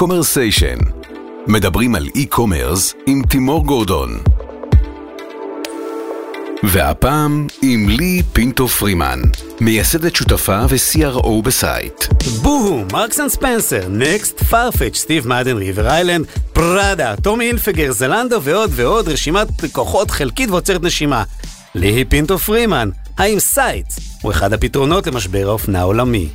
Commersation. מדברים על e-commerce עם תימור גורדון. והפעם עם לי פינטו פרימן, מייסדת שותפה ו-CRO ב Syte. Boohoo, Marks and Spencer, Next, Farfetch, Steve Madden, River Island, Prada, Tommy Hilfiger, Zalando ועוד ועוד, רשימת לקוחות חלקית ועוצרת נשימה. לי פינטו פרימן, האם Syte הוא אחד הפתרונות למשבר האופנה העולמי?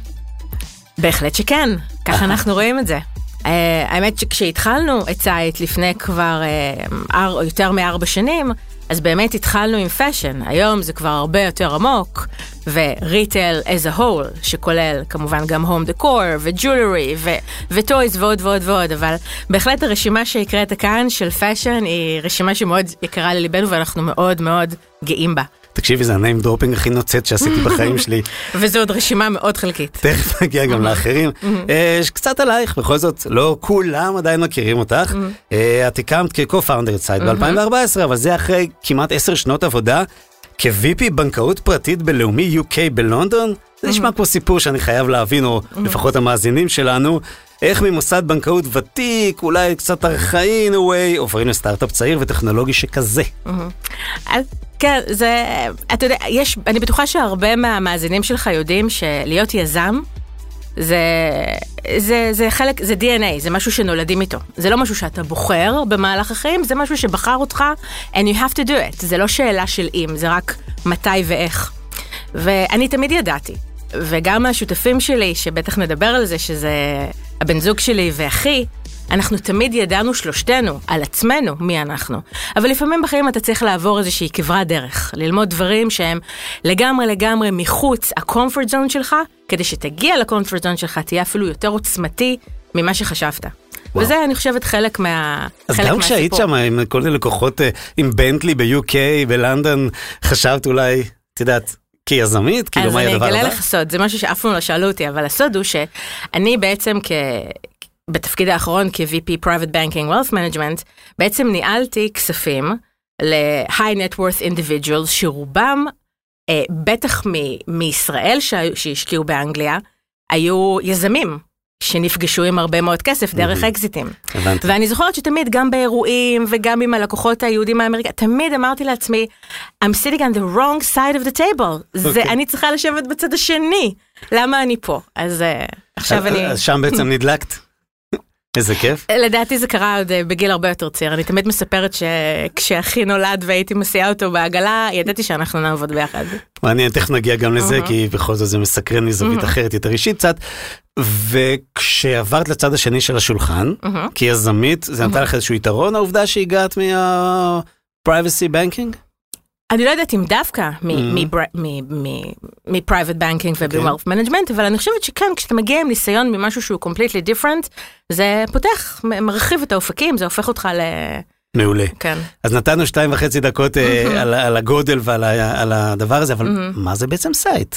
בהחלט שכן, ככה אנחנו רואים את זה. Uh, האמת שכשהתחלנו את Syte לפני כבר uh, er, יותר מארבע שנים, אז באמת התחלנו עם fashion, היום זה כבר הרבה יותר עמוק, ו retail as a whole, שכולל כמובן גם home decor ו jewelry ו toys ועוד ועוד ועוד, אבל בהחלט הרשימה שהקראת כאן של fashion היא רשימה שמאוד יקרה לליבנו ואנחנו מאוד מאוד גאים בה. תקשיבי, זה name dropping הכי נוצץ שעשיתי בחיים שלי. וזו עוד רשימה מאוד חלקית. תכף נגיע גם לאחרים. אה, קצת עלייך, בכל זאת, לא כולם עדיין מכירים אותך. אה, את הקמת כ-co-founder Syte ב-2014, אבל זה אחרי כמעט עשר שנות עבודה. כ-VP בנקאות פרטית בלאומי UK בלונדון, זה נשמע כמו סיפור שאני חייב להבין, או לפחות המאזינים שלנו, איך ממוסד בנקאות ותיק, אולי קצת ארכאי in a way, עוברים לסטארט-אפ צעיר וטכנולוגי שכזה. כן, זה, אתה יודע, יש, אני בטוחה שהרבה מהמאזינים שלך יודעים שלהיות יזם, זה, זה, זה חלק, זה DNA, זה משהו שנולדים איתו. זה לא משהו שאתה בוחר במהלך החיים, זה משהו שבחר אותך, and you have to do it. זה לא שאלה של אם, זה רק מתי ואיך. ואני תמיד ידעתי, וגם השותפים שלי, שבטח נדבר על זה, שזה הבן זוג שלי ואחי, אנחנו תמיד ידענו שלושתנו, על עצמנו, מי אנחנו. אבל לפעמים בחיים אתה צריך לעבור איזושהי כברת דרך, ללמוד דברים שהם לגמרי לגמרי מחוץ ה-comfort zone שלך, כדי שתגיע ל-comfort zone שלך תהיה אפילו יותר עוצמתי ממה שחשבת. וואו. וזה, אני חושבת, חלק מה... אז חלק גם כשהיית שם עם כל מיני לקוחות, אה, עם בנטלי ב-UK, בלונדון, חשבת אולי, את יודעת, כיזמית? כאילו, מה הדבר הבא? אז אני אגלה לך סוד, זה משהו שאף פעם לא שאלו אותי, אבל הסוד הוא שאני בעצם כ... בתפקיד האחרון כ-VP Private Banking Wealth Management, בעצם ניהלתי כספים ל-high net worth individuals שרובם, אה, בטח מ- מישראל שהשקיעו באנגליה, היו יזמים. שנפגשו עם הרבה מאוד כסף דרך אקזיטים. הבנתי. ואני זוכרת שתמיד, גם באירועים וגם עם הלקוחות היהודים מאמריקה, תמיד אמרתי לעצמי, I'm sitting on the wrong side of the table. זה, אוקיי. אני צריכה לשבת בצד השני. למה אני פה? אז אה, עכשיו אני... אז שם בעצם נדלקת. איזה כיף. לדעתי זה קרה עוד אה, בגיל הרבה יותר צעיר. אני תמיד מספרת שכשאחי נולד והייתי מסיעה אותו בעגלה, ידעתי שאנחנו נעבוד ביחד. מעניין, תכף נגיע גם לזה. כי בכל זאת זה מסקרן מזווית אחרת, יותר אישית קצת. וכשעברת לצד השני של השולחן. כיזמית, זה נתן לך איזשהו יתרון העובדה שהגעת מה-privacy banking? אני לא יודעת אם דווקא. מ-private banking וב-wealth management, אבל אני חושבת שכן, כשאתה מגיע עם ניסיון ממשהו שהוא completely different, זה פותח, מרחיב את האופקים, זה הופך אותך ל... מעולה. כן. אז נתנו שתיים וחצי דקות אה, על, על הגודל ועל הדבר הזה, אבל מה זה בעצם סייט?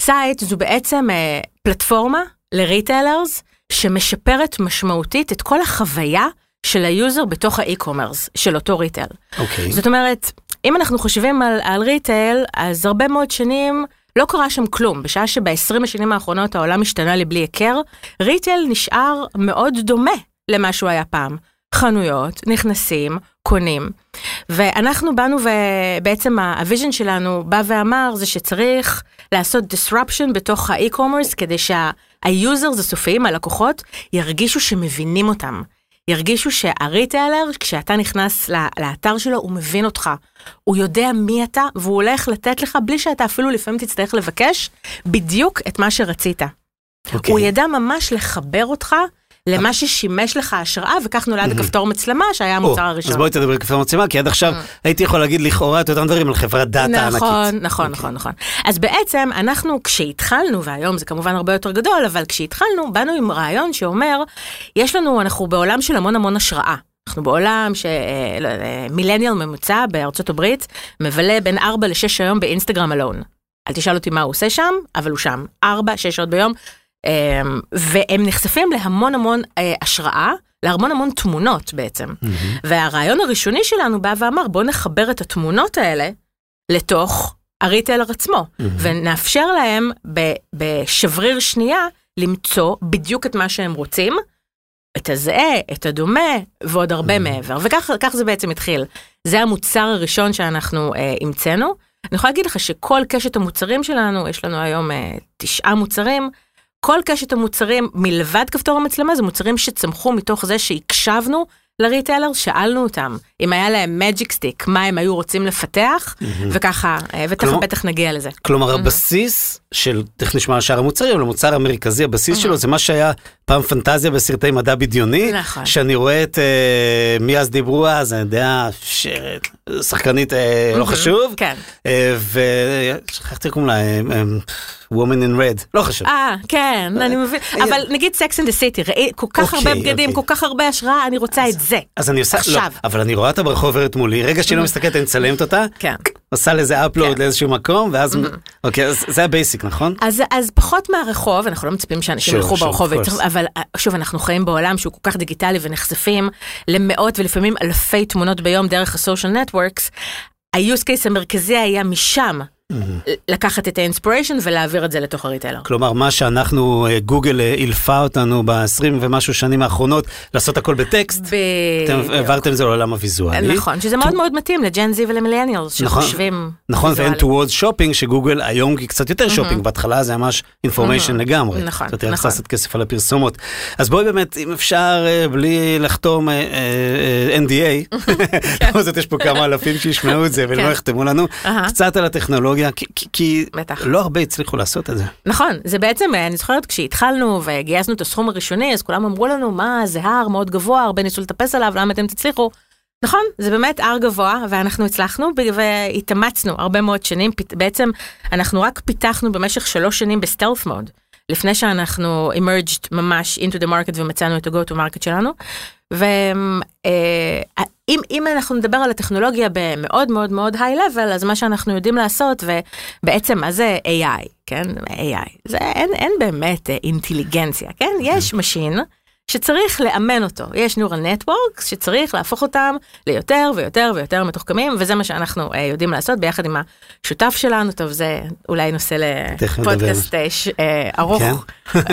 סייט זו בעצם אה, פלטפורמה ל retailers שמשפרת משמעותית את כל החוויה של ה user בתוך ה e-commerce של אותו retail. אוקיי. זאת אומרת, אם אנחנו חושבים על, על retail, אז הרבה מאוד שנים לא קרה שם כלום. בשעה שב-20 השנים האחרונות העולם השתנה ללא היכר, retail נשאר מאוד דומה למה שהוא היה פעם. חנויות, נכנסים, קונים. ואנחנו באנו ובעצם ה vision שלנו בא ואמר זה שצריך לעשות disruption בתוך ה e-commerce כדי שה users הסופיים, הלקוחות, ירגישו שמבינים אותם. ירגישו שהריטיילר, כשאתה נכנס לאתר שלו, הוא מבין אותך. הוא יודע מי אתה, והוא הולך לתת לך, בלי שאתה אפילו לפעמים תצטרך לבקש, בדיוק את מה שרצית. אוקיי. הוא ידע ממש לחבר אותך למה ששימש לך השראה, וכך נולד הכפתור מצלמה, שהיה המוצר הראשון. אז בואי תדברי על כפתור מצלמה, כי עד עכשיו הייתי יכול להגיד לכאורה את אותם דברים על חברת דאטה ענקית. נכון, נכון, נכון, נכון. אז בעצם אנחנו כשהתחלנו, והיום זה כמובן הרבה יותר גדול, אבל כשהתחלנו, באנו עם רעיון שאומר, יש לנו, אנחנו בעולם של המון המון השראה. אנחנו בעולם שמילניאל ממוצע בארצות הברית מבלה בין 4 ל-6 היום באינסטגרם אלון. אל תשאל אותי מה הוא עושה שם, אבל הוא שם. 4, 6 שעות ביום. אמ, והם נחשפים להמון המון אה, השראה, להמון המון תמונות בעצם. והרעיון הראשוני שלנו בא ואמר, בואו נחבר את התמונות האלה לתוך הריטיילר עצמו, ונאפשר להם ב- בשבריר שנייה למצוא בדיוק את מה שהם רוצים, את הזהה, את הדומה, ועוד הרבה מעבר. וכך כך זה בעצם התחיל. זה המוצר הראשון שאנחנו אה, המצאנו. אני יכולה להגיד לך שכל קשת המוצרים שלנו, יש לנו היום אה, תשעה מוצרים, כל קשת המוצרים מלבד כפתור המצלמה זה מוצרים שצמחו מתוך זה שהקשבנו לריטיילר, שאלנו אותם אם היה להם מג'יק סטיק, מה הם היו רוצים לפתח, וככה, אה, ותכף בטח נגיע לזה. כלומר, הבסיס של, תכף נשמע על שאר המוצרים, אבל המוצר המרכזי, הבסיס שלו זה מה שהיה פעם פנטזיה בסרטי מדע בדיוני. נכון. שאני רואה את, אה, מי אז דיברו אז, אני יודע, ש- שחקנית אה, לא חשוב. כן. אה, ושכחתי קוראים לה, אה, אה, Woman in Red, לא חשוב. אה, כן, אני מבין, אבל נגיד Sex and the City, ראי כל כך הרבה אוקיי, בגדים, כל אוקיי. כך הרבה השראה, אני רוצה את זה. אז אני עושה, לא. אבל אני רואה אותה ברחוב עוברת מולי, רגע שהיא לא מסתכלת, אני מצלמת אותה, כן. עושה לזה upload כן. לאיזשהו מקום, ואז, אוקיי, אז זה ה basic, נכון? אז, אז פחות מהרחוב, אנחנו לא מצפים שאנשים ילכו ברחוב. אבל אה, שוב, אנחנו חיים בעולם שהוא כל כך דיגיטלי ונחשפים למאות ולפעמים אלפי תמונות ביום דרך ה social networks. ה-use case המרכזי היה משם לקחת את ה inspiration ולהעביר את זה לתוך ה retailer. כלומר, מה שאנחנו, אה, גוגל אה, אילפה אותנו ב-20 ומשהו שנים האחרונות, לעשות הכל בטקסט, אתם. העברתם את זה לעולם הוויזואלי. נכון, שזה מאוד מאוד מתאים ל Gen Z ול millennials נכון, שחושבים. נכון, ואין towards shopping, ש Google היום היא קצת יותר שופינג, בהתחלה זה ממש information לגמרי. נכון, זאת אומרת, נכון. לעשות כסף על הפרסומות. אז בואי באמת, אם אפשר, אה, בלי לחתום אה, אה, אה, NDA, בכל זאת יש פה כמה אלפים שישמעו את זה ולא כן. יחתמו לנו. קצת על הטכנולוגיה, כי- כי- כי בטח. לא הרבה הצליחו לעשות את זה. נכון, זה בעצם, אני זוכרת כשהתחלנו וגייסנו את הסכום הראשוני, אז כולם אמרו לנו, מה, זה הר מאוד גבוה, הרבה ניסו לטפס עליו, למה אתם תצליחו? נכון, זה באמת הר גבוה, ואנחנו הצלחנו והתאמצנו הרבה מאוד שנים, בעצם אנחנו רק פיתחנו במשך שלוש שנים ב stealth mode, לפני שאנחנו emerged ממש into the market ומצאנו את ה-go to market שלנו. ואם אם אנחנו נדבר על הטכנולוגיה במאוד מאוד מאוד high level, אז מה שאנחנו יודעים לעשות, ובעצם מה זה AI, כן? AI, זה אין, אין באמת אה, אינטליגנציה, כן? יש machine. שצריך לאמן אותו, יש neural networks שצריך להפוך אותם ליותר ויותר ויותר מתוחכמים, וזה מה שאנחנו אה, יודעים לעשות ביחד עם השותף שלנו, טוב זה אולי נושא לפודקאסט אה, אה, ארוך כן.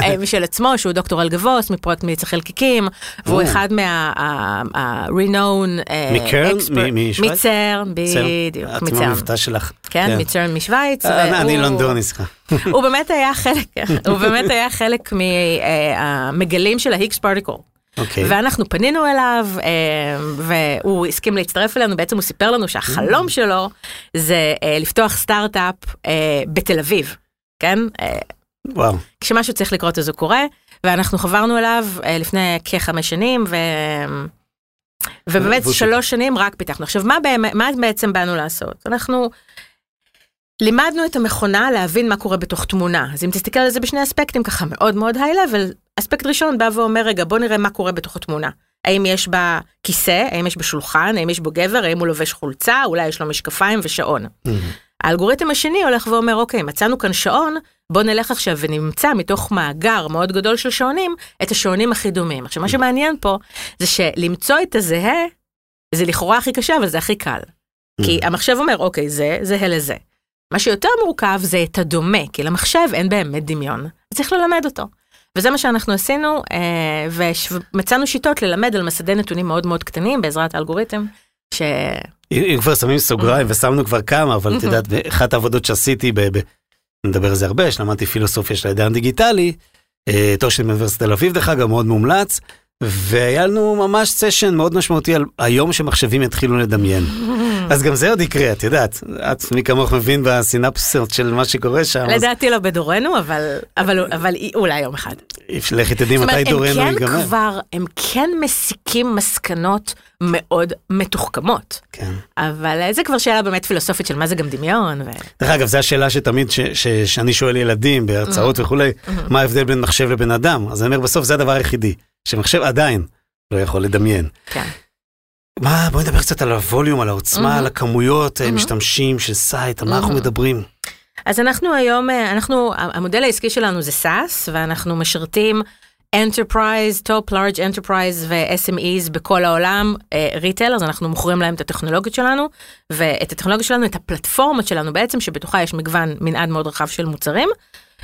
אה, משל עצמו, שהוא דוקטור אלגבוס מפרויקט מאיץ החלקיקים, והוא או. אחד מה-renown מקרן? מ- משוויץ? מצר. בדיוק, את עם מצר. המבטא שלך. כן, מצרן משוויץ. אה, אני לונדוני, סליחה. הוא באמת היה חלק, הוא באמת היה חלק מהמגלים של ה-Higgs particle. אוקיי. ואנחנו פנינו אליו, אה, והוא הסכים להצטרף אלינו, בעצם הוא סיפר לנו שהחלום שלו זה אה, לפתוח סטארט-אפ אה, בתל אביב, כן? וואו. כשמשהו צריך לקרות אז הוא קורה, ואנחנו חברנו אליו לפני כחמש שנים, ו... ובאמת שלוש שנים רק פיתחנו. עכשיו, מה, באמת, מה בעצם באנו לעשות? אנחנו לימדנו את המכונה להבין מה קורה בתוך תמונה. אז אם תסתכל על זה בשני אספקטים ככה מאוד מאוד היי-לבל, אספקט ראשון בא ואומר, רגע, בוא נראה מה קורה בתוך התמונה. האם יש בה כיסא, האם יש בה שולחן, האם יש בו גבר, האם הוא לובש חולצה, אולי יש לו משקפיים ושעון. האלגוריתם השני הולך ואומר, אוקיי, מצאנו כאן שעון, בוא נלך עכשיו ונמצא מתוך מאגר מאוד גדול של שעונים, את השעונים הכי דומים. עכשיו, מה שמעניין פה, זה שלמצוא את הזהה, זה לכאורה הכי קשה, אבל זה הכי קל. כי המחשב אומר, אוקיי, זה זהה לזה. מה שיותר מורכב זה את הדומה, כי למחשב אין באמת דמיון, צריך ללמד אותו. וזה מה שאנחנו עשינו, אה, ומצאנו שיטות ללמד על מסדי נתונים מאוד מאוד קטנים בעזרת האלגוריתם, ש... אם כבר שמים סוגריים ושמנו כבר כמה, אבל את יודעת, באחת העבודות שעשיתי, נדבר על זה הרבה, שלמדתי פילוסופיה של העידן הדיגיטלי, אה, תואר שלי באוניברסיטת תל אביב דרך אגב, מאוד מומלץ, והיה לנו ממש סשן מאוד משמעותי על היום שמחשבים יתחילו לדמיין. אז גם זה עוד יקרה, את יודעת, את מי כמוך מבין בסינפסות של מה שקורה שם, אז לדעתי לא בדורנו, אבל, אבל, אבל אולי יום אחד. לכי תדעי מתי דורנו כן ייגמר. כבר, הם כן מסיקים מסקנות מאוד מתוחכמות. כן. אבל זה כבר שאלה באמת פילוסופית של מה זה גם דמיון. ו... דרך אגב, זו השאלה שתמיד, שאני שואל ילדים בהרצאות וכולי, מה ההבדל בין מחשב לבן אדם? אז אני אומר, בסוף זה הדבר היחידי, שמחשב עדיין לא יכול לדמיין. כן. מה, בואי נדבר קצת על ה volume, על העוצמה, מהמם. על הכמויות אה, מהמם. משתמשים של Syte, על מה אנחנו מהמם. מדברים. אז אנחנו היום, אה, אנחנו, המודל העסקי שלנו זה SaaS, ואנחנו משרתים Enterprise, Top Large Enterprise ו-SMEs בכל העולם, retail, אז אנחנו מוכרים להם את הטכנולוגיות שלנו, ואת הטכנולוגיות שלנו, את הפלטפורמות שלנו בעצם, שבתוכה יש מגוון, מנעד מאוד רחב של מוצרים.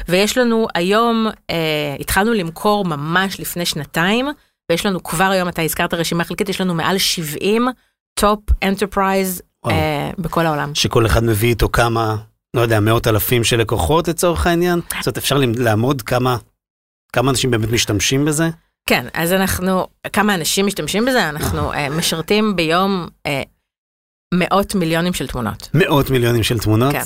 ויש לנו היום, אה, התחלנו למכור ממש לפני שנתיים ויש לנו כבר היום, אתה הזכרת רשימה חלקית, יש לנו מעל 70 top enterprise אה, בכל העולם. שכל אחד מביא איתו כמה, לא יודע, מאות אלפים של לקוחות לצורך העניין? זאת אומרת, אפשר לעמוד כמה, כמה אנשים באמת משתמשים בזה? כן, אז אנחנו, כמה אנשים משתמשים בזה? אנחנו אה, משרתים ביום אה, מאות מיליונים של תמונות. מאות מיליונים של תמונות? כן.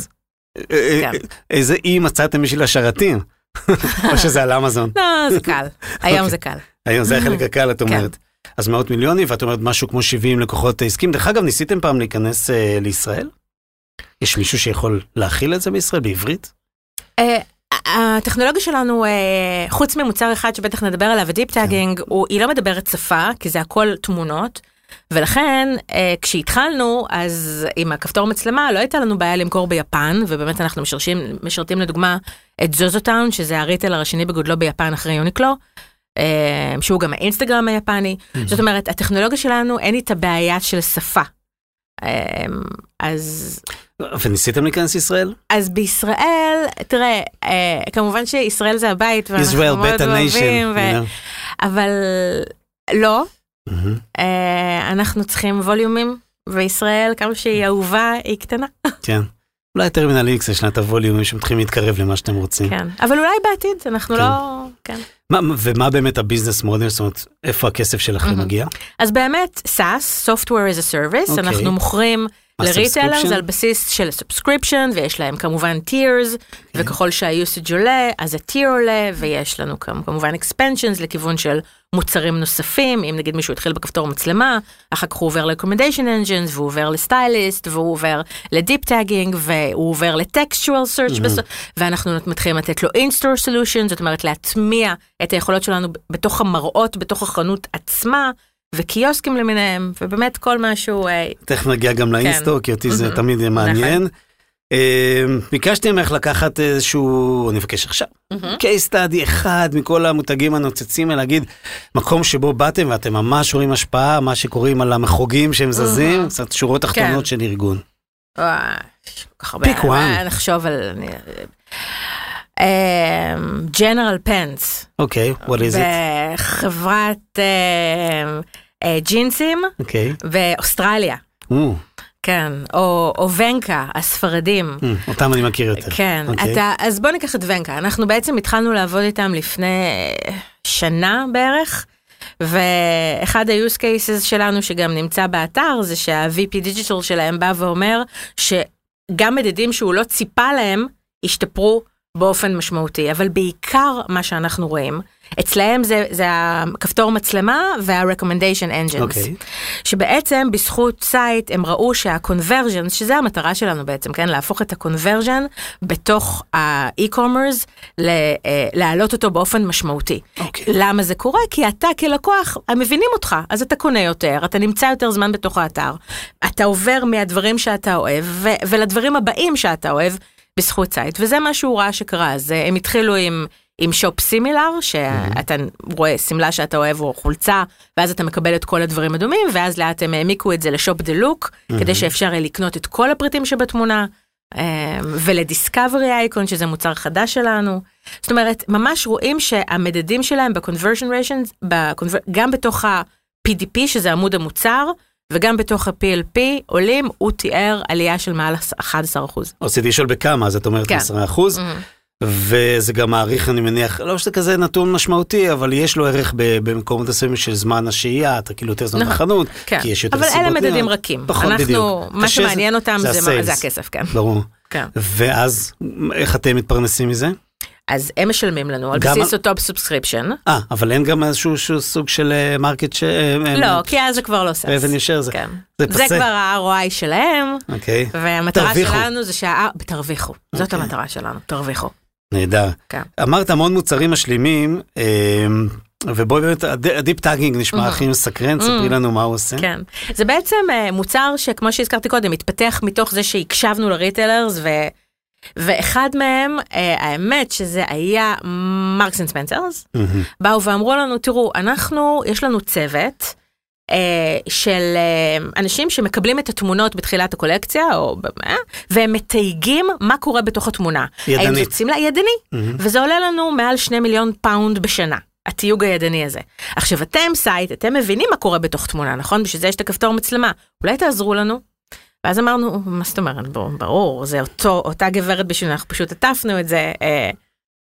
אה, אה, כן. איזה אי מצאתם בשביל השרתים? או שזה על אמזון? לא, זה קל. היום אוקיי. זה קל. היום זה החלק הקל, את כן. אומרת. אז מאות מיליונים, ואת אומרת משהו כמו 70 לקוחות עסקים. דרך אגב, ניסיתם פעם להיכנס אה, לישראל? יש מישהו שיכול להכיל את זה בישראל בעברית? אה, הטכנולוגיה שלנו, אה, חוץ ממוצר אחד שבטח נדבר עליו, ה deep tagging, הוא- היא לא מדברת שפה, כי זה הכל תמונות. ולכן אה, כשהתחלנו אז עם הכפתור מצלמה לא הייתה לנו בעיה למכור ביפן ובאמת אנחנו משרשים, משרתים לדוגמה את זוזוטאון שזה הריטלר השני בגודלו ביפן אחרי יוניקלו. אה, שהוא גם האינסטגרם היפני זאת אומרת הטכנולוגיה שלנו אין איתה בעיה של שפה. אה, אז וניסיתם להיכנס לישראל? אז בישראל, תראה, אה, כמובן שישראל זה הבית, ואנחנו מאוד אוהבים. ו... אבל לא, אנחנו צריכים volumeים, וישראל, כמה שהיא אהובה, היא קטנה. כן. אולי Terminal X יש לה את ה volumeים שמתחילים להתקרב למה שאתם רוצים. כן, אבל אולי בעתיד, אנחנו כן. לא... כן. מה- ומה באמת ה business model? זאת אומרת, איפה הכסף שלכם מהמם. מגיע? אז באמת, SaaS, Software as a Service, אוקיי. אנחנו מוכרים ל retailers subscription? על בסיס של subscription, ויש להם כמובן tiers, וככל שה-usage עולה, אז ה-tier עולה, ויש לנו כמ- כמובן expansions לכיוון של מוצרים נוספים, אם נגיד מישהו התחיל בכפתור מצלמה, אחר כך הוא עובר ל-recommendation engines, והוא עובר ל-stylist, והוא עובר ל-deep tagging, והוא עובר ל-textual search, בסוף, ואנחנו מתחילים לתת לו in-store solution, זאת אומרת להטמיע את היכולות שלנו בתוך המראות, בתוך החנות עצמה. וקיוסקים למיניהם, ובאמת כל משהו, אה, תכף נגיע גם ל-in-store, כי אותי זה. תמיד יהיה מעניין. אה, ביקשתי ממך לקחת איזשהו, אני מבקש עכשיו, case study אחד מכל המותגים הנוצצים, ולהגיד, מקום שבו באתם ואתם ממש רואים השפעה, מה שקוראים על המחוגים שהם זזים, קצת שורות תחתונות של ארגון. וואי, יש כל כך הרבה, נחשוב על... ג'נרל פנס, אוקיי, what is it? בחברת אה, אה, ג'ינסים. אוקיי. באוסטרליה, או, כן, או או ונקה, הספרדים. אה, אותם אני מכיר יותר. כן, אוקיי. אתה, אז בוא ניקח את ונקה, אנחנו בעצם התחלנו לעבוד איתם לפני אה, שנה בערך, ואחד ה-use cases שלנו שגם נמצא באתר זה שה-VP דיג'יטל שלהם בא ואומר שגם מדדים שהוא לא ציפה להם השתפרו באופן משמעותי, אבל בעיקר מה שאנחנו רואים, אצלהם זה, זה הכפתור מצלמה וה-recommendation engines. אוקיי. שבעצם בזכות סייט הם ראו שה-conversion, שזה המטרה שלנו בעצם, כן? להפוך את ה-conversion בתוך ה-e-commerce, ל- אה, להעלות אותו באופן משמעותי. אוקיי. למה זה קורה? כי אתה כלקוח, הם מבינים אותך, אז אתה קונה יותר, אתה נמצא יותר זמן בתוך האתר, אתה עובר מהדברים שאתה אוהב, ו- ולדברים הבאים שאתה אוהב בזכות סייט, וזה מה שהוא ראה שקרה, אז אה, הם התחילו עם... עם shop similar, שאתה רואה שמלה שאתה אוהב או חולצה, ואז אתה מקבל את כל הדברים הדומים, ואז לאט הם העמיקו את זה לשופ דה לוק, כדי שאפשר יהיה לקנות את כל הפריטים שבתמונה, אה, ולדיסקאברי אייקון, שזה מוצר חדש שלנו. זאת אומרת, ממש רואים שהמדדים שלהם rations, ב-conver- גם בתוך ה-PDP, שזה עמוד המוצר, וגם בתוך ה-PLP עולים, הוא תיאר עלייה של מעל 11%. רציתי לשאול בכמה, אז את אומרת כן. 10 אחוז. וזה גם מעריך, אני מניח, לא שזה כזה נתון משמעותי, אבל יש לו ערך במקומות מסוימים של זמן השהייה, אתה כאילו יותר זמן נכון, בחנות, כן. כי יש יותר אבל סיבות. אלה מדדים. רכים. פחות, אנחנו, בדיוק. מה קשה שמעניין אותם זה, מה- ה-sales. זה הכסף, כן. ברור. כן. ואז, איך אתם מתפרנסים מזה? אז הם משלמים לנו על בסיס על- אותו subscription. אה, אבל אין גם איזשהו סוג של market ש... אה, לא, כי אז זה כבר לא SaaS. revenue share זה- כן. זה זה passé. כבר ה-ROI שלהם, אוקיי, והמטרה תרוויחו. שלנו זה שה... תרוויחו. זאת אוקיי. המטרה שלנו, תרוויחו. נהדר. כן. אמרת המון מוצרים משלימים, אה, ובואי באמת, הד- ה-deep tagging נשמע הכי מסקרן, ספרי לנו מה הוא עושה. כן. זה בעצם אה, מוצר שכמו שהזכרתי קודם, התפתח מתוך זה שהקשבנו ל-retailers, ו... ואחד מהם, אה, האמת שזה היה מרקס אנד ספנסרס, מהמם. באו ואמרו לנו, תראו, אנחנו, יש לנו צוות של אה, אנשים שמקבלים את התמונות בתחילת הקולקציה, אה, והם מתייגים מה קורה בתוך התמונה. האם ידנית. זאת שמלה ידני, מהמם. וזה עולה לנו מעל שני מיליון pound בשנה. התיוג הידני הזה. עכשיו אתם סייט, אתם מבינים מה קורה בתוך תמונה, נכון? בשביל זה יש את הכפתור מצלמה. אולי תעזרו לנו? ואז אמרנו, מה זאת אומרת? ברור, זה אותו, אותה גברת, בשביל אנחנו פשוט עטפנו את זה. אה,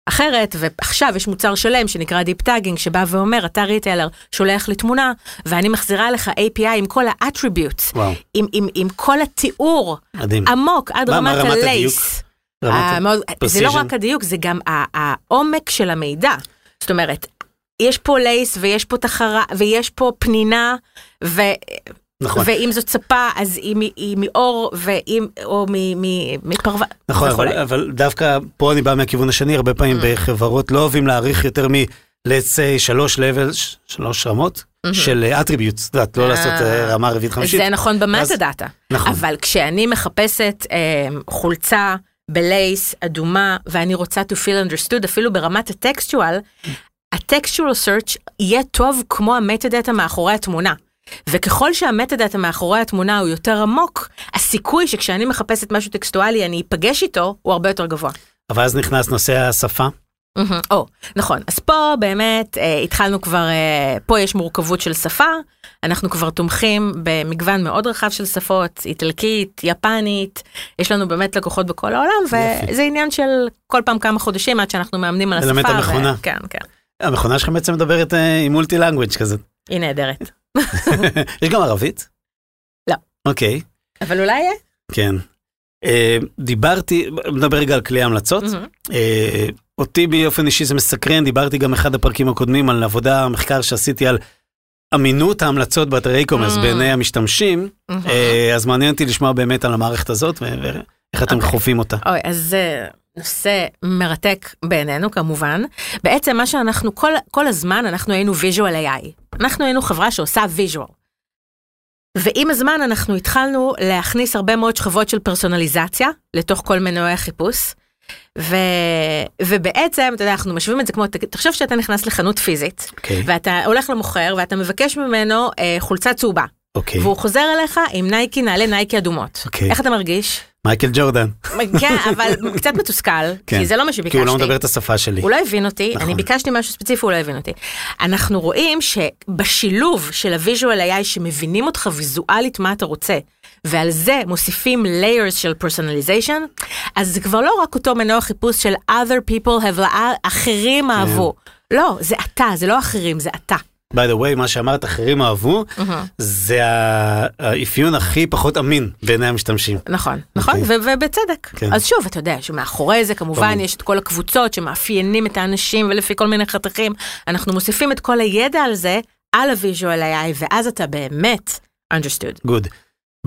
אחרת, ועכשיו יש מוצר שלם שנקרא Deep Tagging, שבא ואומר, אתה retailer שולח לי תמונה, ואני מחזירה לך API עם כל ה-attributes, עם, עם, עם כל התיאור, מדהים. עמוק, עד מה, רמת. רמת אה, זה לא. רק הדיוק, זה גם העומק של המידע. זאת אומרת, יש פה לייס ויש פה תחרה ויש פה פנינה, ו... נכון. ואם זאת ספה אז היא, היא מאור ואם או מפרווה. נכון, אבל. אבל דווקא פה אני בא מהכיוון השני, הרבה פעמים Mm. בחברות לא אוהבים להעריך יותר מ... let's say שלוש level, שלוש רמות של אה, attributes, את יודעת, לא אה. לעשות אה, רמה רביעית חמישית. זה נכון ב-meta אז- data. נכון. אבל כשאני מחפשת אה, חולצה ב-lace אדומה ואני רוצה to feel understood אפילו ברמת ה-textual, ה-textual search יהיה טוב כמו ה-meta data מאחורי התמונה. וככל שה-meta data מאחורי התמונה הוא יותר עמוק, הסיכוי שכשאני מחפשת משהו טקסטואלי אני אפגש איתו הוא הרבה יותר גבוה. אבל אז נכנס נושא השפה. או, נכון. אז פה באמת אה, התחלנו כבר, אה, פה יש מורכבות של שפה, אנחנו כבר תומכים במגוון מאוד רחב של שפות, איטלקית, יפנית, יש לנו באמת לקוחות בכל העולם. וזה עניין של כל פעם כמה חודשים עד שאנחנו מאמנים על השפה. ללמד את ו- המכונה. כן, כן. המכונה שלכם בעצם מדברת אה, עם מולטי לנגוויץ' כזה. היא נהדרת. יש גם ערבית? לא. אוקיי, אבל אולי יהיה. כן. אה, דיברתי, נדבר רגע על כלי ההמלצות. מהמם. אה, אותי באופן אישי זה מסקרן, דיברתי גם אחד הפרקים הקודמים על עבודה, מחקר שעשיתי על אמינות ההמלצות באתרי e-commerce Mm. בעיני המשתמשים, מהמם. אה, אז מעניין אותי לשמוע באמת על המערכת הזאת ואיך אתם אוקיי. חווים אותה. אוי, אז זה נושא מרתק בעינינו כמובן. בעצם מה שאנחנו, כל, כל הזמן אנחנו היינו visual AI. אנחנו היינו חברה שעושה visual. ועם הזמן אנחנו התחלנו להכניס הרבה מאוד שכבות של פרסונליזציה לתוך כל מנועי החיפוש. ו... ובעצם, אתה יודע, אנחנו משווים את זה כמו, תחשוב שאתה נכנס לחנות פיזית, אוקיי, ואתה הולך למוכר ואתה מבקש ממנו אה, חולצה צהובה, אוקיי. והוא חוזר אליך עם נייקי, נעלי נייקי אדומות. אוקיי. איך אתה מרגיש? מייקל ג'ורדן, כן, אבל קצת מתוסכל, כן. כי זה לא מה כי הוא שביקשתי. לא מדבר את השפה שלי. הוא לא הבין אותי, נכון. אני ביקשתי משהו ספציפי, הוא לא הבין אותי. אנחנו רואים שבשילוב של הוויז'ואל AI שמבינים אותך ויזואלית מה אתה רוצה, ועל זה מוסיפים layers של personalization, אז זה כבר לא רק אותו מנוע חיפוש של other people have, אחרים אהבו. לא, זה אתה, זה לא אחרים, זה אתה. By the way, מה שאמרת, אחרים אהבו, זה האפיון הכי פחות אמין בעיני המשתמשים. נכון, נכון, אוקיי. ו- ובצדק. כן. אז שוב, אתה יודע שמאחורי זה כמובן. יש את כל הקבוצות שמאפיינים את האנשים ולפי כל מיני חתכים, אנחנו מוסיפים את כל הידע על זה, על ה-visual AI, ואז אתה באמת understood. Good.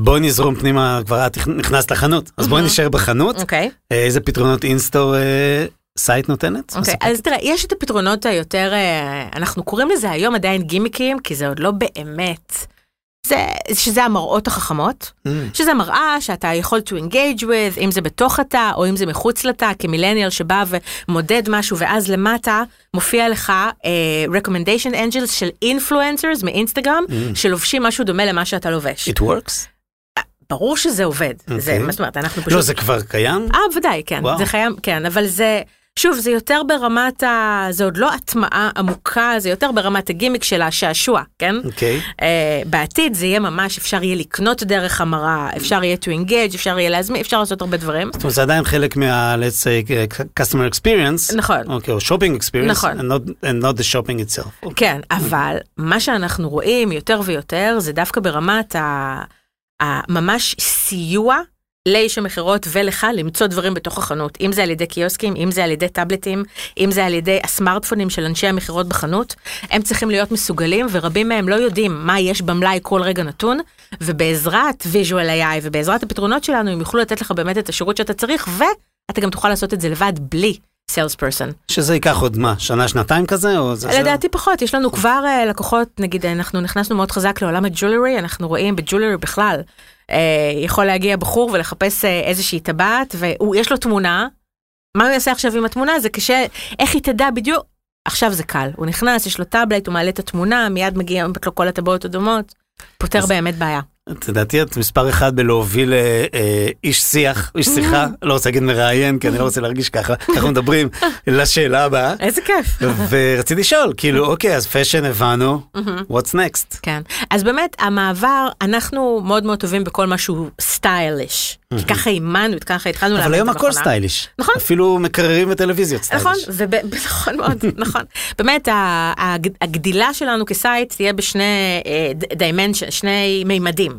בואי נזרום פנימה, כבר את נכנסת לחנות, אז בואי. נשאר בחנות. אוקיי, אה, איזה פתרונות in-store אה, סייט נותנת? אוקיי, מספק? אז תראה, יש את הפתרונות היותר, אה, אנחנו קוראים לזה היום עדיין גימיקים, כי זה עוד לא באמת. זה, שזה המראות החכמות, Mm, שזה מראה שאתה יכול to engage with, אם זה בתוך התא או אם זה מחוץ לתא, כמילניאל שבא ומודד משהו ואז למטה מופיע לך uh, recommendation angels של influencers מאינסטגרם, Mm. שלובשים משהו דומה למה שאתה לובש. It works? ברור שזה עובד, זה, אוקיי. מה זאת אומרת, אנחנו פשוט... לא, זה כבר קיים? אה, ודאי, כן, וואו. זה חייב, כן, אבל זה, שוב, זה יותר ברמת ה... זה עוד לא הטמעה עמוקה, זה יותר ברמת הגימיק של השעשוע, כן? אוקיי. Uh, בעתיד זה יהיה ממש, אפשר יהיה לקנות דרך המראה, אפשר יהיה to engage, אפשר יהיה להזמין, אפשר לעשות הרבה דברים. זאת אומרת, זה עדיין חלק מה, let's say, uh, customer experience. נכון. אוקיי, או shopping experience. נכון. And not, and not the shopping itself. אוקיי. כן, אבל מה שאנחנו רואים יותר ויותר זה דווקא ברמת ה... הממש סיוע לאיש המכירות ולך למצוא דברים בתוך החנות, אם זה על ידי קיוסקים, אם זה על ידי טאבלטים, אם זה על ידי הסמארטפונים של אנשי המכירות בחנות, הם צריכים להיות מסוגלים ורבים מהם לא יודעים מה יש במלאי כל רגע נתון, ובעזרת visual AI ובעזרת הפתרונות שלנו הם יוכלו לתת לך באמת את השירות שאתה צריך, ואתה גם תוכל לעשות את זה לבד בלי סיילס פרסון. שזה ייקח עוד מה, שנה, שנתיים כזה? או זה לדעתי פחות, יש לנו כבר אה, לקוחות, נגיד אנחנו נכנסנו מאוד חזק לעולם הג'ולרי, אנחנו רואים בג'ולרי בכלל, אה, יכול להגיע בחור ולחפש אה, איזושהי טבעת, ויש לו תמונה, מה הוא יעשה עכשיו עם התמונה? זה קשה, איך היא תדע בדיוק? עכשיו זה קל, הוא נכנס, יש לו טאבלט, הוא מעלה את התמונה, מיד מגיע לו כל הטבעות הדומות, פותר אז- באמת בעיה. לדעתי את מספר אחד בלהוביל אה, אה, איש שיח, איש שיחה, לא רוצה להגיד מראיין, כי אני לא רוצה להרגיש ככה, ככה מדברים, לשאלה הבאה. איזה כיף. ורציתי לשאול, כאילו, אוקיי, אז fashion הבנו, what's next? כן, אז באמת המעבר, אנחנו מאוד מאוד טובים בכל משהו stylish. כי ככה אימנו, ככה התחלנו אבל לאמן היום את הכל המכונה. stylish. נכון. אפילו מקררים וטלוויזיות נכון, stylish. וב- נכון מאוד, נכון. באמת, הגדילה שלנו כסייט תהיה בשני dimension, שני מימדים.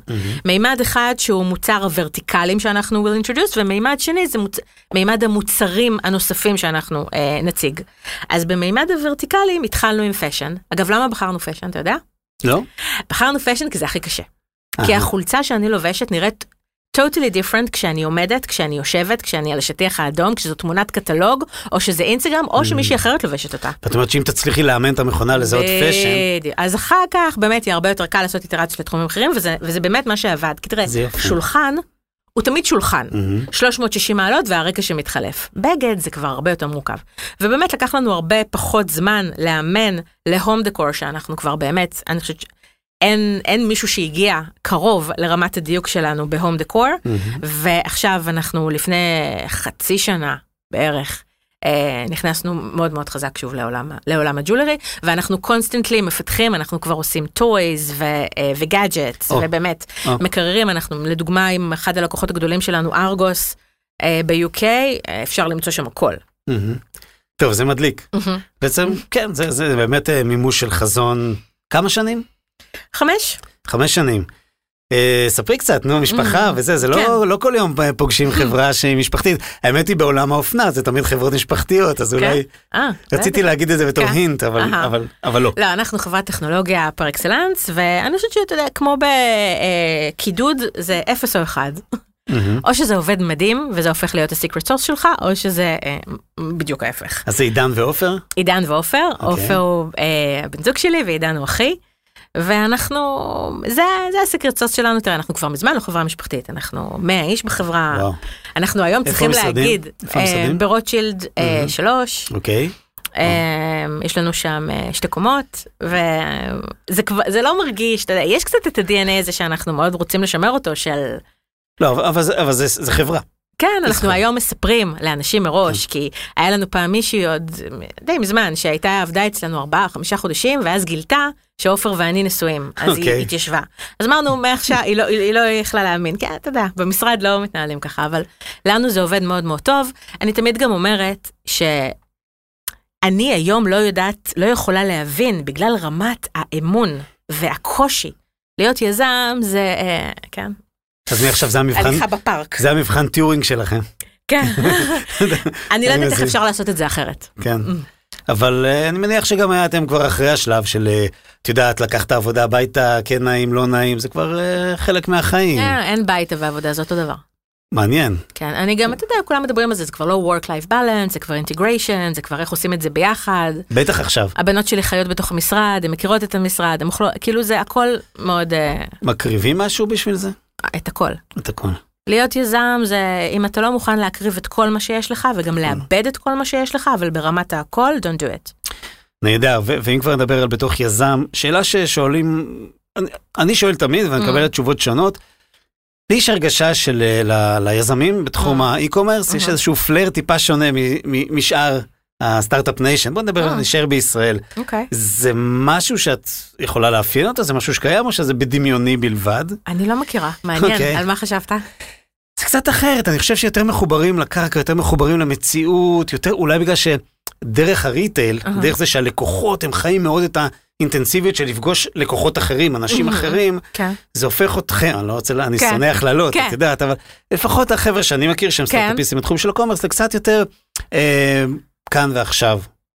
מימד אחד שהוא מוצר ה-vertical-ים שאנחנו will introduce, ומימד שני זה מוצ... מימד המוצרים הנוספים שאנחנו אה, נציג. אז במימד ה-vertical-ים התחלנו עם fashion. אגב, למה בחרנו fashion, אתה יודע? לא? בחרנו fashion כי זה הכי קשה. כי. החולצה שאני לובשת נראית totally different כשאני עומדת, כשאני יושבת, כשאני על השטיח האדום, כשזו תמונת קטלוג, או שזה אינסטגרם, או שמישהי אחרת לובשת אותה. ואת אומרת שאם תצליחי לאמן את המכונה לזהות fashion, בדיוק. אז אחר כך באמת יהיה הרבה יותר קל לעשות איטרציות לתחומים אחרים, וזה, וזה באמת מה שעבד. כי תראה. שולחן הוא תמיד שולחן. מהמם. 360 מעלות והרקע שמתחלף. בגד זה כבר הרבה יותר מורכב. ובאמת לקח לנו הרבה פחות זמן לאמן ל-home decor, שאנחנו כבר באמת, אני חושבת שאין אין מישהו שהגיע קרוב לרמת הדיוק שלנו ב-home decor, ועכשיו אנחנו לפני חצי שנה בערך. אה, נכנסנו מאוד מאוד חזק שוב לעולם, לעולם הג'ולרי, ואנחנו constantly מפתחים, אנחנו כבר עושים toys וגאדג'טס, או, ובאמת או. מקררים, אנחנו לדוגמה עם אחד הלקוחות הגדולים שלנו, ארגוס, אה, ב-UK, אה, אפשר למצוא שם הכל. מהמם. טוב, זה מדליק. בעצם, כן, זה זה באמת אה, מימוש של חזון. כמה שנים? חמש? חמש שנים. אה, ספרי קצת, נו, משפחה וזה, זה כן. לא, לא כל יום פוגשים חברה שהיא משפחתית. האמת היא בעולם האופנה, זה תמיד חברות משפחתיות, אז אולי... אה, רציתי. להגיד את זה בתור כן. hint, אבל. אבל, אבל לא. לא, אנחנו חברת טכנולוגיה פר אקסלנס, ואני חושבת שאתה יודע, כמו בקידוד, זה אפס או אחד. או שזה עובד מדהים, וזה הופך להיות ה-secret sauce שלך, או שזה אה, בדיוק ההפך. אז זה עידן ועופר? עידן ועופר, אוקיי. עופר הוא אה, הבן זוג שלי ועידן הוא אחי. ואנחנו, זה, זה הסקרט סוס שלנו, תראה, אנחנו כבר מזמן לא חברה משפחתית, אנחנו 100 איש בחברה, וואו, אנחנו היום צריכים המשרדים? להגיד, איפה אה? ברוטשילד אה, מהמם. שלוש, אוקיי. אה, יש לנו שם אה, שתי קומות, וזה כבר, זה לא מרגיש, אתה יודע, יש קצת את ה-DNA הזה שאנחנו מאוד רוצים לשמר אותו, של לא, אבל- אבל זה- אבל זה זה חברה. כן, אנחנו. היום מספרים לאנשים מראש, כי היה לנו פעם מישהי עוד די מזמן, שהייתה עבדה אצלנו ארבעה, חמישה חודשים, ואז גילתה שעופר ואני נשואים, אז היא אוקיי. התיישבה. אז אמרנו, מעכשיו, היא לא- היא לא יכלה להאמין, כן, אתה יודע, במשרד לא מתנהלים ככה, אבל לנו זה עובד מאוד מאוד טוב. אני תמיד גם אומרת שאני היום לא יודעת, לא יכולה להבין, בגלל רמת האמון והקושי. להיות יזם זה, אה, כן, אז מעכשיו זה המבחן, הליכה בפארק. זה המבחן טיורינג שלכם. כן. אני לא יודעת איך. אפשר לעשות את זה אחרת. כן. אבל אה, אני מניח שגם אתם כבר אחרי השלב של, אה, את יודעת, לקחת עבודה הביתה, כן נעים, לא נעים, זה כבר אה, חלק מהחיים. אין ביתה ועבודה, זה אותו דבר. מעניין. כן, אני גם, אתה יודע, כולם מדברים על זה, זה כבר לא work-life balance, זה כבר integration, זה כבר איך עושים את זה ביחד. בטח עכשיו. הבנות שלי חיות בתוך המשרד, הן מכירות את המשרד, הן אוכלות, כאילו זה הכל מאוד, מקריבים משהו בשביל זה? את הכל. את הכל. להיות יזם זה אם אתה לא מוכן להקריב את כל מה שיש לך וגם לאבד את כל מה שיש לך, אבל ברמת הכל, don't do it. נהדר, ואם כבר נדבר על בתוך יזם, שאלה ששואלים, אני, אני שואל תמיד ואני Mm. מקבל תשובות שונות. לי יש הרגשה של אה, ל- ליזמים בתחום Mm. ה e-commerce, יש Mhm. איזשהו flair טיפה שונה משאר ה start-up nation. בוא נדבר, Mm. נשאר בישראל. אוקיי. זה משהו שאת יכולה לאפיין אותו? זה משהו שקיים או שזה בדמיוני בלבד? אני לא מכירה, מעניין, אוקיי. על מה חשבת? זה קצת אחרת, אני חושב שיותר מחוברים לקרקע, יותר מחוברים למציאות, יותר אולי בגלל שדרך הריטייל, אהה. דרך זה שהלקוחות הם חיים מאוד את האינטנסיביות של לפגוש לקוחות אחרים, אנשים. אחרים, כן. זה הופך אתכם, אני לא רוצה, אני כן. שונא הכללות, כן. את יודעת, אבל לפחות החבר'ה שאני מכיר שהם כן. סטארט-אפיסטים בתחום של הקומרס, זה קצת יותר אה, כאן ועכשיו,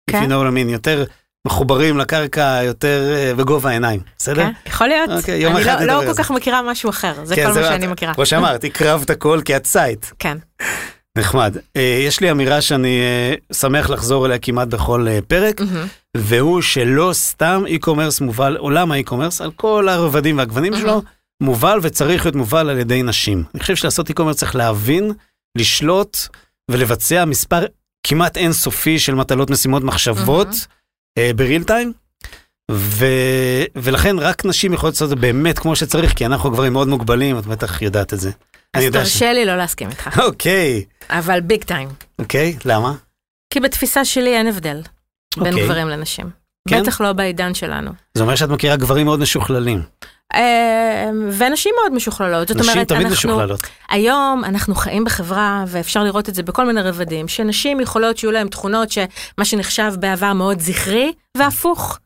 כן. you know what I mean, יותר מחוברים לקרקע, יותר אה, בגובה העיניים, בסדר? כן, יכול להיות. אוקיי, יום אני אחד לא- נדבר לא על כל זה. כך מכירה משהו אחר, זה כן, כל מה זה- שאני מכירה. כמו שאמרת, הקרבת הכל כי את Syte. כן. נחמד. אה, יש לי אמירה שאני אה, שמח לחזור אליה כמעט בכל פרק, מהמם. והוא שלא סתם e-commerce מובל, עולם ה e-commerce, על כל הרבדים והגוונים שלו, מובל וצריך להיות מובל על ידי נשים. אני חושב שלעשות e-commerce צריך להבין, לשלוט ולבצע מספר כמעט אינסופי של מטלות, משימות, מחשבות אה, בריל טיים. ו... ולכן רק נשים יכולות לעשות את זה באמת כמו שצריך, כי אנחנו גברים מאוד מוגבלים, את בטח יודעת את זה. אז תרשה לי לא להסכים איתך, אוקיי, אבל ביג טיים. אוקיי, למה? כי בתפיסה שלי אין הבדל בין אוקיי. גברים לנשים. כן? בטח לא בעידן שלנו. זה אומר שאת מכירה גברים מאוד משוכללים. אה, ונשים מאוד משוכללות, זאת אומרת, תמיד אנחנו, משוכללות. היום אנחנו חיים בחברה, ואפשר לראות את זה בכל מיני רבדים, שנשים יכולות שיהיו להם תכונות שמה שנחשב בעבר מאוד זכרי, והפוך.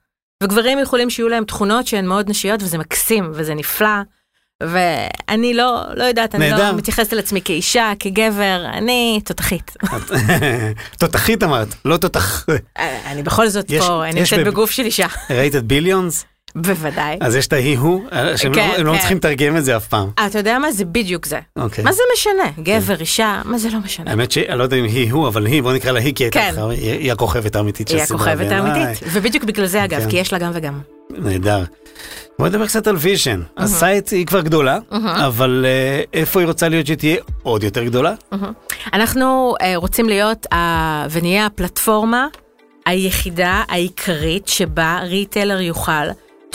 וגברים יכולים שיהיו להם תכונות שהן מאוד נשיות, וזה מקסים, וזה נפלא. ואני לא, לא יודעת, אני נהדר. לא מתייחסת על עצמי כאישה, כגבר, אני תותחית. תותחית אמרת, לא תותח. אה, אני בכל זאת יש- פה, אני יש נמצאת בב- בגוף של אישה, ראית את Billions? בוודאי. אז יש את ההיא-הוא, שהם כן, לא- הם לא כן. צריכים לתרגם את זה אף פעם. אתה יודע מה? זה בדיוק זה. אוקיי. מה זה משנה? גבר, אישה, מה זה לא משנה? האמת שאני לא יודע אם היא-הוא, אבל היא, בוא נקרא לה היא, כי היא כן. היא היא הכוכבת האמיתית של היא הסדרה. הכוכבת בעיניי. האמיתית. ובדיוק בגלל זה אגב, כן. כי יש לה גם וגם. נהדר. בוא נדבר קצת על vision. ה Syte היא כבר גדולה, אבל אה, איפה היא רוצה להיות שתהיה עוד יותר גדולה? אנחנו אה, רוצים להיות ה- ונהיה הפלטפורמה היחידה, העיקרית, שבה retailer יוכל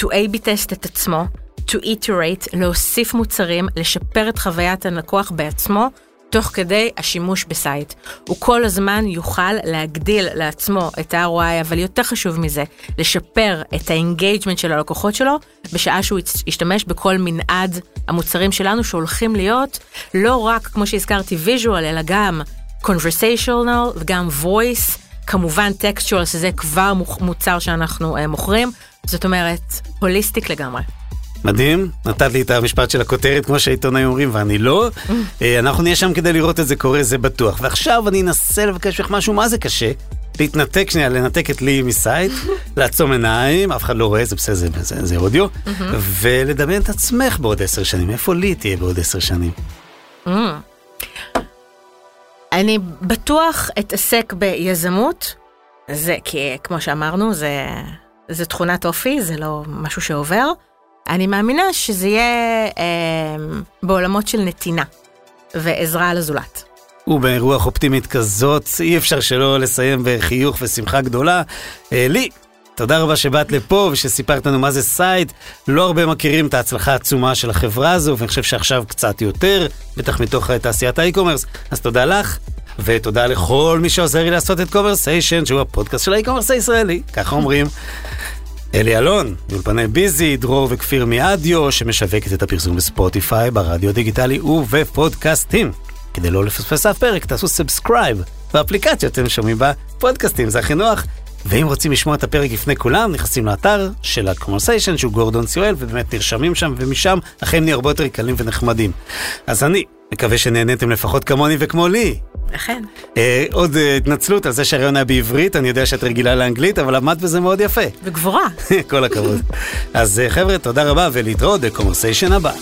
to A-B test את עצמו, to iterate, להוסיף מוצרים, לשפר את חוויית הלקוח בעצמו. תוך כדי השימוש ב Syte. הוא כל הזמן יוכל להגדיל לעצמו את ה-ROI, אבל יותר חשוב מזה, לשפר את ה engagement של הלקוחות שלו, בשעה שהוא ישתמש בכל מנעד המוצרים שלנו, שהולכים להיות לא רק, כמו שהזכרתי, visual, אלא גם conversational וגם voice, כמובן textual, שזה כבר מוצר שאנחנו uh, מוכרים, זאת אומרת, הוליסטיק לגמרי. מדהים, נתת לי את המשפט של הכותרת כמו שהעיתונאים אומרים ואני לא. אה, אנחנו נהיה שם כדי לראות את זה קורה, זה בטוח. ועכשיו אני אנסה לבקש ממך משהו, מה זה קשה? להתנתק שנייה, לנתק את לי מסייט, לעצום עיניים, אף אחד לא רואה, זה בסדר, זה, זה, זה אודיו, ולדמיין את עצמך בעוד עשר שנים, איפה לי תהיה בעוד עשר שנים? אני בטוח אתעסק ביזמות, זה כי כמו שאמרנו, זה, זה תכונת אופי, זה לא משהו שעובר. אני מאמינה שזה יהיה אה, בעולמות של נתינה ועזרה לזולת. וברוח אופטימית כזאת, אי אפשר שלא לסיים בחיוך ושמחה גדולה. ליהי, תודה רבה שבאת לפה ושסיפרת לנו מה זה Syte. לא הרבה מכירים את ההצלחה העצומה של החברה הזו, ואני חושב שעכשיו קצת יותר, בטח מתוך אה, תעשיית ה e-commerce. אז תודה לך, ותודה לכל מי שעוזר לי לעשות את Commersation, שהוא הפודקאסט של ה e-commerce הישראלי, ככה אומרים. אלי אלון, מאולפני ביזי, דרור וכפיר מאדיו, שמשווקת את הפרסום ב Spotify, ברדיו דיגיטלי ובפודקאסטים. כדי לא לפספס אף פרק, תעשו subscribe באפליקציות שאתם שומעים בה פודקאסטים, זה הכי נוח. ואם רוצים לשמוע את הפרק לפני כולם, נכנסים לאתר של ה-Commersation, שהוא גורדון סיואל, ובאמת נרשמים שם, ומשם החיים נהיו הרבה יותר קלים ונחמדים. אז אני מקווה שנהניתם לפחות כמוני וכמו לי. אכן. אה, עוד אה, התנצלות על זה שהרעיון היה בעברית, אני יודע שאת רגילה לאנגלית, אבל למדת בזה מאוד יפה. וגבורה. כל הכבוד. אז אה, חבר'ה, תודה רבה ולהתראות בקומרסיישן הבא.